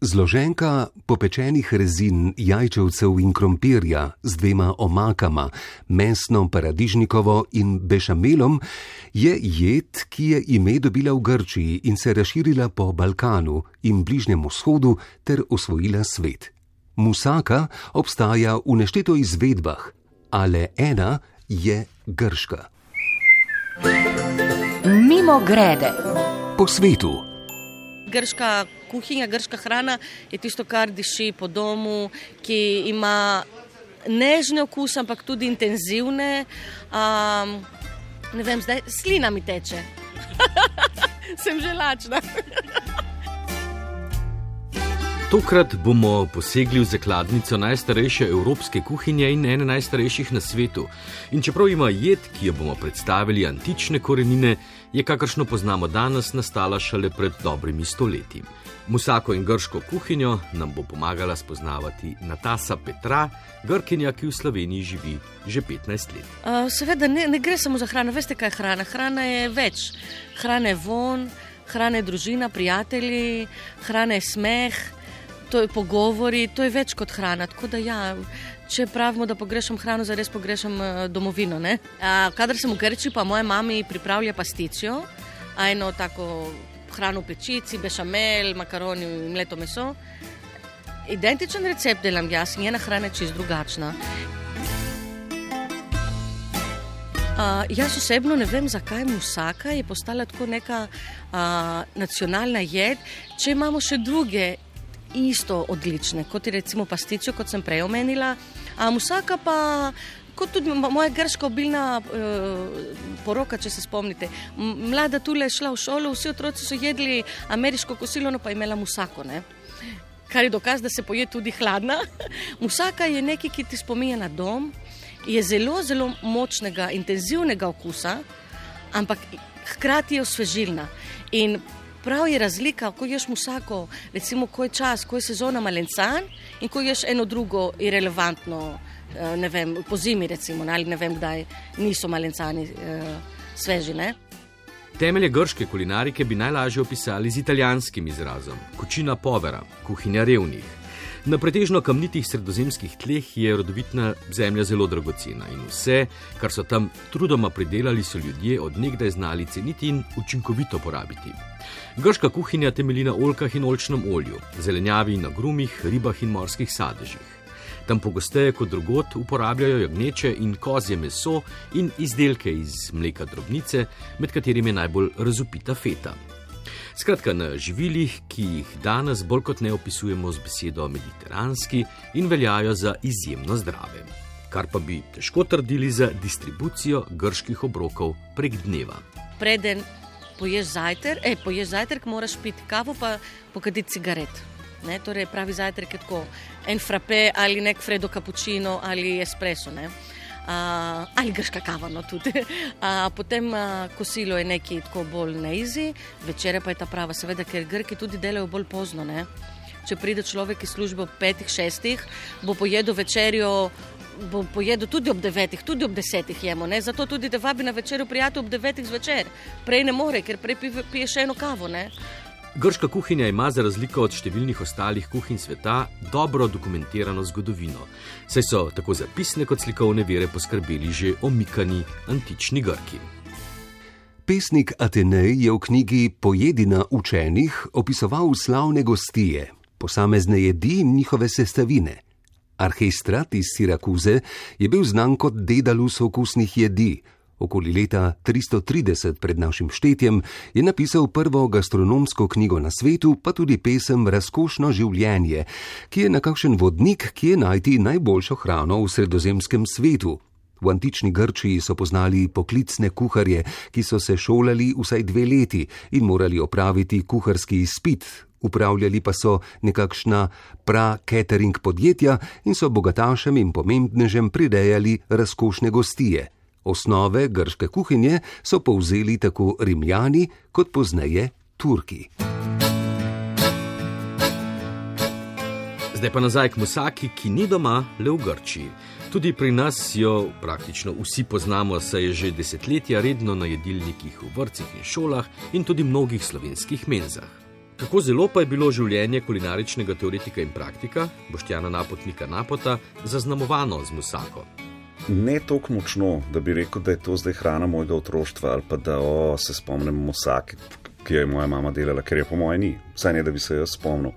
Zloženka popečenih rezin, jajčevcev in krompirja z dvema omakama, mesno, paradižnikovo in bešamelom je jed, ki je ime dobila v Grčiji in se razširila po Balkanu in Bližnjem vzhodu ter osvojila svet. Musaka obstaja v nešteto izvedbah, ale ena je grška. Mimo grede. Po svetu grška kuhinja, grška hrana je tisto, kar diši po domu, ki ima nežne okuse, ampak tudi intenzivne. Um, ne vem, zdaj slina mi teče. Sem že lačna. Tokrat bomo posegli v zakladnico najstarejše evropske kuhinje in ene najstarejših na svetu. In čeprav ima jed, ki jo bomo predstavili, antične korenine, je kakršno poznamo danes nastala šele pred dobrimi stoletji. Musako in grško kuhinjo nam bo pomagala spoznavati Natasa Petra, grkinja, ki v Sloveniji živi že 15 let. Uh, seveda ne, ne gre samo za hrano, veste, kaj je hrana. Hrana je več. Hrana je von, hrana je družina, prijatelji, hrana je smeh to je pogovori, to je več kot hrana. Tako da, ja, če pravimo, da pogrešam hrano, zares pogrešam uh, domovino. Uh, kadar sem v Grči, pa moja mama pripravlja pasticijo, eno tako hrano v pečici, bešamel, makaroni in mleto meso. Identičen recept delam jaz, njena hrana je čist drugačna. Uh, jaz osebno ne vem, zakaj musaka je postala tako neka uh, nacionalna jed, če imamo še druge isto odlične, kot je recimo pastičo, kot sem prej omenila. Ampak vsaka pa, kot tudi moja grška obilna e, poroka, če se spomnite. Mlada tule je šla v šolo, vsi otroci so jedli ameriško kosilo, no pa imela musako. Ne? Kar je dokaz, da se poje tudi hladna. Musaka je nekaj, ki ti spominja na dom, je zelo, zelo močnega, intenzivnega okusa, ampak hkrati je osvežilna. In Prav je razlika, ko ješ musako, recimo, ko je čas, ko je sezona malencan in ko ješ eno drugo irrelevantno, eh, ne vem, po zimi recimo, ali ne vem kdaj niso malencani eh, sveži. Ne? Temelje grške kulinarike bi najlažje opisali z italijanskim izrazom: kučina povera, kuhinja revnih. Na pretežno kamnitih sredozemskih tleh je rodovitna zemlja zelo dragocena in vse, kar so tam trudoma pridelali, so ljudje odnegdaj znali ceniti in učinkovito porabiti. Grška kuhinja temelji na olkah in olčnem olju, zelenjavi in agrumih, ribah in morskih sadežih. Tam pogosteje kot drugot uporabljajo jagneče in kozje meso in izdelke iz mleka drobnice, med katerimi je najbolj razupita feta. Skratka, na živilih, ki jih danes bolj kot ne opisujemo z besedo mediteranski in veljajo za izjemno zdrave. Kar pa bi težko trdili za distribucijo grških obrokov prek dneva. Preden poješ zajtrk, eh, poješ zajtrk, moraš piti kavo, pa pokaditi cigaret. Ne, torej, pravi zajtrk je tako en frappe ali nek fredo cappuccino ali espresso. Ne ali grška kava, no tudi. Uh, potem uh, kosilo je nekaj tako bolj neizi, večer pa je ta prava, seveda, ker Grki tudi delajo bolj pozno. Ne? Če pride človek iz službe ob petih, šestih, bo pojedel večerjo. Bo pojedel tudi ob devetih, tudi ob desetih jemo, ne? zato tudi da vabi na večerjo prijatelj ob devetih zvečer. Prej ne more, ker prej pije še eno kavo. Ne? Grška kuhinja ima za razliko od številnih ostalih kuhinj sveta dobro dokumentirano zgodovino, saj so tako zapisne kot slikovne vere poskrbeli že omikani antični Grki. Pesnik Atenej je v knjigi Pojedina učenih opisoval slavne gostije, posamezne jedi in njihove sestavine. Arhistrat iz Sirakuze je bil znan kot dedalus okusnih jedi, okoli leta 330 pred našim štetjem, je napisal prvo gastronomsko knjigo na svetu, pa tudi pesem Razkošno življenje, ki je nekakšen vodnik, ki je najti najboljšo hrano v sredozemskem svetu. V antični Grčiji so poznali poklicne kuharje, ki so se šolali vsaj dve leti in morali opraviti kuharski izpit. Upravljali pa so nekakšna pra-catering podjetja in so bogatašem in pomembnežem prirejali razkošne gostije. Osnove grške kuhinje so povzeli tako Rimljani kot pozneje Turki. Zdaj pa nazaj k Musaki, ki ni doma le v Grčiji. Tudi pri nas jo praktično vsi poznamo, saj je že desetletja redno na jedilnikih v vrtcih in šolah in tudi mnogih slovenskih menzah. Kako zelo pa je bilo življenje kulinaričnega teoretika in praktika, Boštjana Napotnika Napota, zaznamovano z musako? Ne tako močno, da bi rekel, da je to zdaj hrana mojega otroštva ali pa da o, se spomnim musake, ki jo je moja mama delala, ker je po mojem ni, vsaj ne da bi se jo spomnil.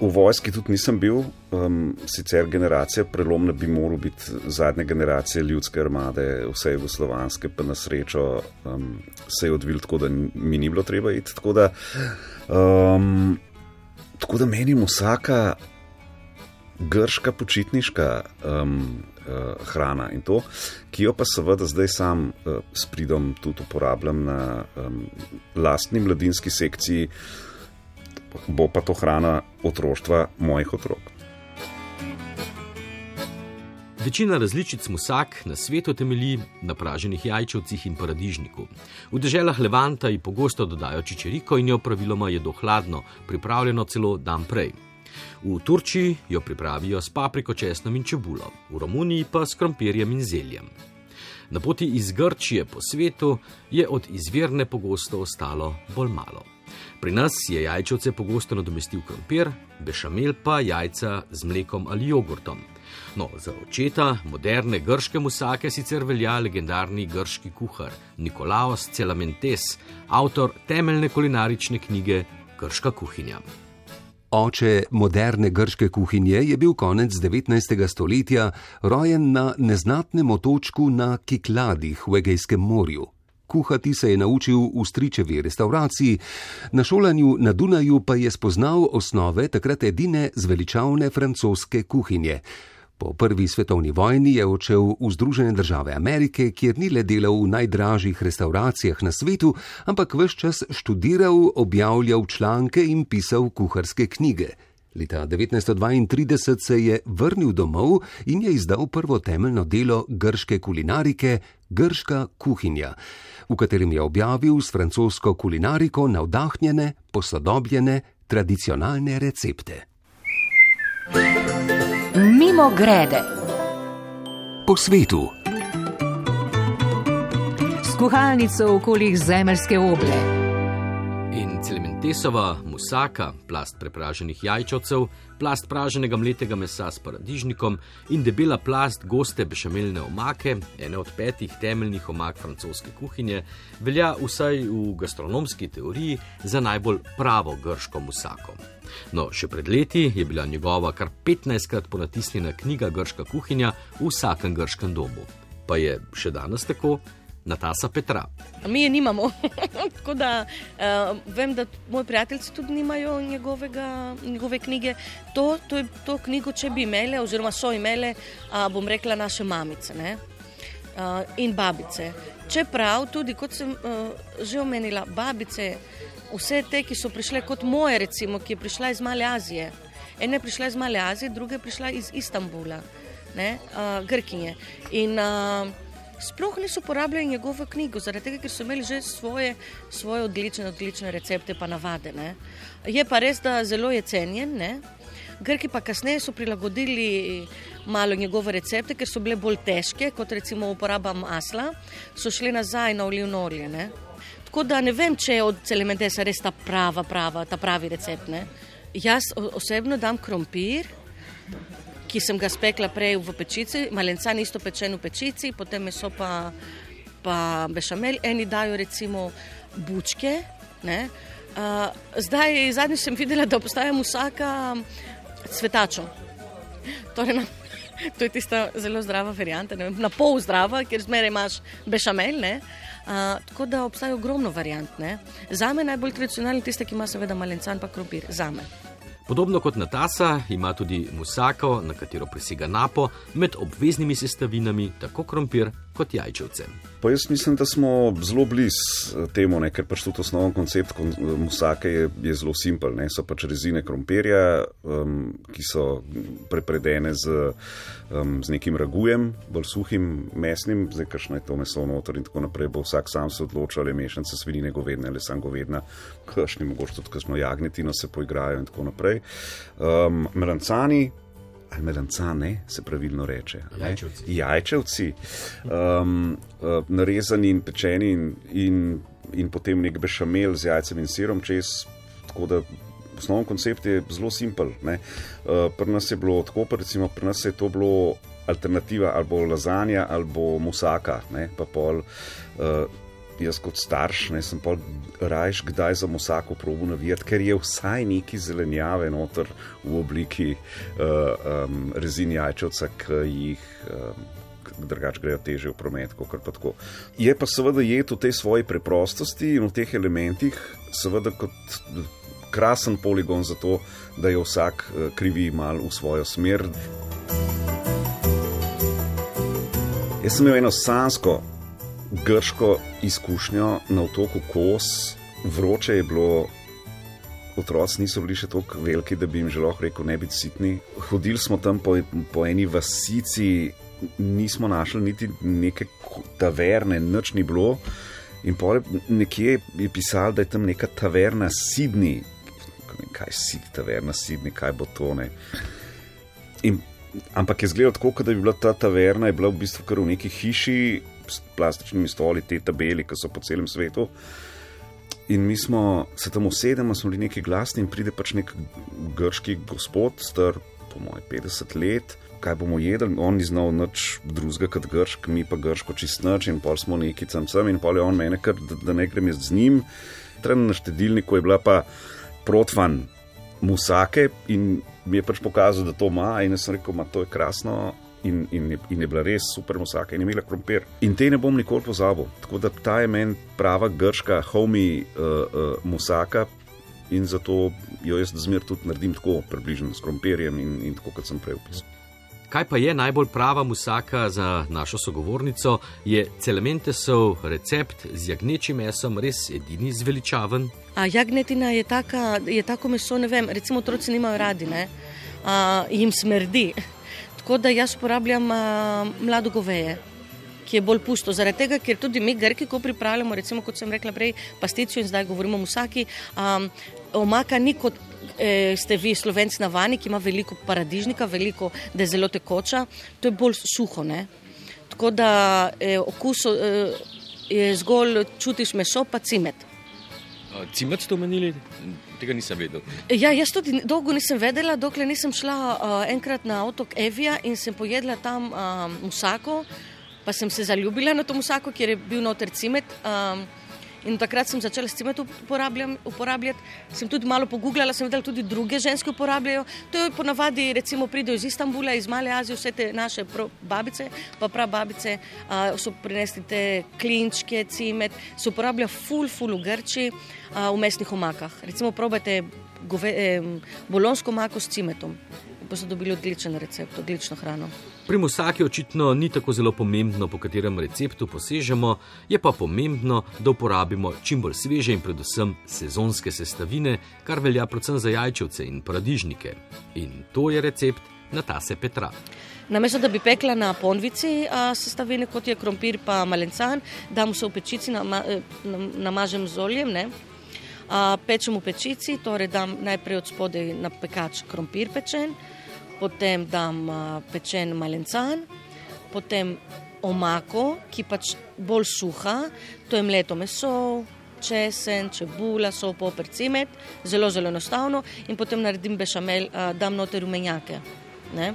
V vojski tudi nisem bil, um, sicer generacija prelomna bi moral biti zadnja generacija ljudske armade, vse jugoslovanske, pa na srečo um, se je odvil tako, da mi ni bilo treba iti. Tako da, um, tako da menim vsaka grška počitniška um, uh, hrana in to, ki jo pa seveda zdaj sam uh, s pridom tudi uporabljam na um, lastni mladinski sekciji bo pa to hrana otroštva mojih otrok. Večina različic musak na svetu temelji na praženih jajčevcih in paradižniku. V deželah Levanta ji pogosto dodajo čičeriko in jo praviloma jedo hladno, pripravljeno celo dan prej. V Turčiji jo pripravijo s papriko, česnom in čebulo, v Romuniji pa s krompirjem in zeljem. Na poti iz Grčije po svetu je od izvirne pogosto ostalo bolj malo. Pri nas je jajčevce pogosto nadomestil krompir, bešamel pa jajca z mlekom ali jogurtom. No, za očeta moderne grške musake sicer velja legendarni grški kuhar Nikolaos Celamentes, avtor temeljne kulinarične knjige Grška kuhinja. Oče moderne grške kuhinje je bil konec 19. stoletja rojen na neznatnem otočku na Kikladih v Egejskem morju. Kuhati se je naučil v stričevi restauraciji, na šolanju na Dunaju pa je spoznal osnove takrat edine zveličavne francoske kuhinje. Po prvi svetovni vojni je odšel v Združene države Amerike, kjer ni le delal v najdražjih restauracijah na svetu, ampak vse čas študiral, objavljal članke in pisal kuharske knjige. Leta 1932 se je vrnil domov in je izdal prvo temeljno delo grške kulinarike, Grška kuhinja, v katerem je objavil s francosko kulinariko navdahnjene, posodobljene, tradicionalne recepte. Mimo grede. Po svetu. S kuhalnico v okoljih zemeljske oble. Tesova, musaka, plast prepraženih jajčovcev, plast praženega mletega mesa s paradižnikom in debela plast goste bešamelne omake, ene od petih temeljnih omak francoske kuhinje, velja vsaj v gastronomski teoriji za najbolj pravo grško musako. No, še pred leti je bila njegova kar 15krat ponatisnjena knjiga Grška kuhinja v vsakem grškem domu. Pa je še danes tako, Natasa Petra. Mi je nimamo. Tako da uh, vem, da moji prijatelji tudi nimajo njegovega, njegove knjige. To, to, to knjigo, če bi imeli, oziroma so imeli, uh, bom rekla, naše mamice ne? uh, in babice. Čeprav tudi, kot sem uh, že omenila, babice, vse te, ki so prišle kot moje, recimo, ki je prišla iz Male Azije. Ena je prišla iz Male Azije, druga je prišla iz Istanbula, ne? uh, Grkinje. In, uh, sploh niso uporabljali njegovo knjigo, zaradi tega, ker so imeli že svoje, svoje odlične, odlične recepte, pa navade. Ne. Je pa res, da zelo je cenjen. Ne. Grki pa kasneje so prilagodili malo njegove recepte, ker so bile bolj težke, kot recimo uporaba masla, so šli nazaj na olivno olje. Ne. Tako da ne vem, če je od cementesa res ta prava, prava, ta pravi recept. Ne. Jaz osebno dam krompir, ki sem ga spekla prej v pečici, malencan isto pečen v pečici, potem meso pa, pa bešamel, eni dajo recimo bučke. Uh, zdaj, zadnjič sem videla, da obstaja musaka cvetačo. Torej, to je tista zelo zdrava varianta, ne, na pol zdrava, ker zmeraj imaš bešamel. Uh, tako da obstaja ogromno variant. Ne. Za me najbolj tradicionalni je tisti, ki ima seveda malencan pa krompir. Za me. Podobno kot Natasa ima tudi musako, na katero prisega napo, med obveznimi sestavinami tako krompir kot jajčevce. Pa jaz mislim, da smo zelo blizu eh, temu, ne? ker pač tudi osnoven koncept musake je, je zelo simpel. Ne? So pač rezine krompirja, um, ki so prepredene z, um, z nekim ragujem, bolj suhim, mesnim, zdaj kakšno je to meso noter in tako naprej. Bo vsak sam se odločil, ali je mešanica svinine govedne ali sam govedna, kakšni mogoče tudi kakšno jagnetino se poigrajo in tako naprej. Um, melancani ali melancane, se pravilno reče. Jajčevci. Jajčevci, um, uh, narezani in pečeni, in, in, in potem nek bešamel z jajcem in sirom čez. Tako da osnovni koncept je zelo simpel. Uh, pri nas je bilo tako, recimo pri nas je to bilo alternativa ali bo lazanja ali bo musaka, ne? pa pol. Uh, Jaz kot starš ne, sem pa rajš kdaj za musako probo navijati, ker je vsaj neki zelenjave noter v obliki uh, um, rezin jajčevca, ki jih um, drugače grejo teže v promet, kot pa tako. Je pa seveda jed v tej svoji preprostosti in v teh elementih, seveda kot krasen poligon za to, da je vsak uh, krivi mal v svojo smer. Jaz sem imel eno sansko, grško izkušnjo na otoku Kos, vroče je bilo. Otroci niso bili še tako veliki, da bi jim že lahko rekel, ne biti sitni. Hodili smo tam po, po eni vasici, nismo našli niti neke taverne, noč ni bilo. In nekje je pisalo, da je tam neka taverna Sidni, kaj si taverna Sidni, kaj bo to ne. In, ampak je zgledalo tako, da bi bila ta taverna, je bila v bistvu kar v neki hiši plastičnimi stoli, te tabeli, ki so po celem svetu. In mi smo se tam usedeli, smo bili neki glasni, in pride pač nek grški gospod, star po mojem 50 let. Kaj bomo jedli, on ni znal nič drugega kot gršk, mi pa grško čist noč, in pol smo neki tam sem, in pol je on meni, kar, da, da ne grem jaz z njim. Trenutno na štedilniku je bila pa protvan musake in mi je pač pokazal, da to ima, in jaz sem rekel, da to je krasno in, in, in je bila res super musaka in je imela krompir. In te ne bom nikoli pozabil. Tako da ta je meni prava grška, homi uh, uh, musaka. In zato jo jaz zmer tudi naredim tako, približno s krompirjem in, in tako, kot sem prej opisal. Kaj pa je najbolj prava musaka za našo sogovornico? Je celementesov recept z jagnečim mesom res edini zveličaven? A jagnetina je, taka, je tako meso, ne vem, recimo otroci nimajo radi, ne? A, jim smrdi. Tako da jaz uporabljam mlado goveje, ki je bolj pusto. Zaradi tega, ker tudi mi, grki, ko pripravljamo, recimo, kot sem rekla prej, pasticijo in zdaj govorimo o vsaki, um, omaka ni kot e, ste vi, slovenci, navani, ki ima veliko paradižnika, veliko, da je zelo tekoča, to je bolj suho. Ne? Tako da e, okus e, je zgolj čutiš meso, pa cimet. Cimet ste omenili? Tega nisem vedel. Ja, jaz tudi dolgo nisem vedela, dokler nisem šla uh, enkrat na otok Evija in sem pojedla tam uh, musako, pa sem se zaljubila na to musako, ker je bil noter cimet. Um, In takrat sem začela s tem uporabljati. Sem tudi malo pogooglala, sem videla, tudi druge ženske uporabljajo. To je ponavadi, recimo, pridejo iz Istanbula, iz Male Azije, vse te naše babice, pa prav babice, a, so prinesli te klinčke, cimet, se uporablja ful, ful v Grči, a, v mestnih omakah. Recimo, probajte gove, eh, bolonsko omako s cimetom pa so dobili odličen recept, odlično hrano. Pri musaki očitno ni tako zelo pomembno, po katerem receptu posežemo, je pa pomembno, da uporabimo čim bolj sveže in predvsem sezonske sestavine, kar velja predvsem za jajčevce in paradižnike. In to je recept Natase Petra. Namesto da bi pekla na ponvici sestavine, kot je krompir pa malencan, dam vse v pečici, nama, eh, namažem z oljem. Ne? Pečem v pečici, torej dam najprej od spodaj na pekač krompir pečen, potem dam pečen malencan, potem omako, ki pač bolj suha, to je mleto meso, česen, čebula, so poper, cimet, zelo, zelo enostavno in potem naredim bešamel, dam noter rumenjake. Ne?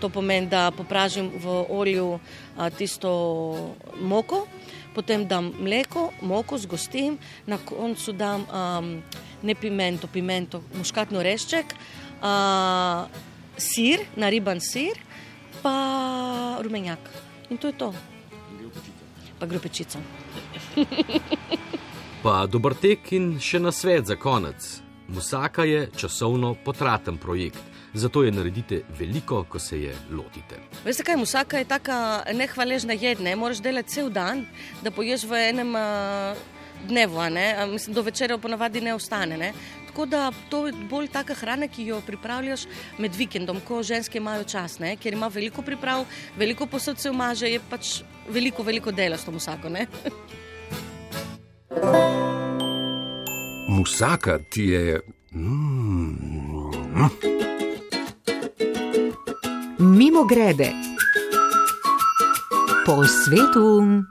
To pomeni, da popražim v olju tisto moko, potem dam mleko, moko zgostim, na koncu dam um, ne pimento, pimento, muškatno rešček, uh, sir, nariban sir, pa rumenjak. In to je to. Pa gropečica. pa dober tek in še na svet za konec. Musaka je časovno potraten projekt, zato je naredite veliko, ko se je lotite. Veste kaj, musaka je tako nehvaležna jed, ne moreš delati cel dan, da poješ v enem uh, dnevu, Mislim, do večera ponavadi ne ostane. Ne? Tako da to je bolj taka hrana, ki jo pripravljaš med vikendom, ko ženske imajo čas, ne? ker ima veliko priprav, veliko posod se umaže, je pač veliko, veliko dela s to musako. Musaka ti je. Mm. Mimo grede po svetu.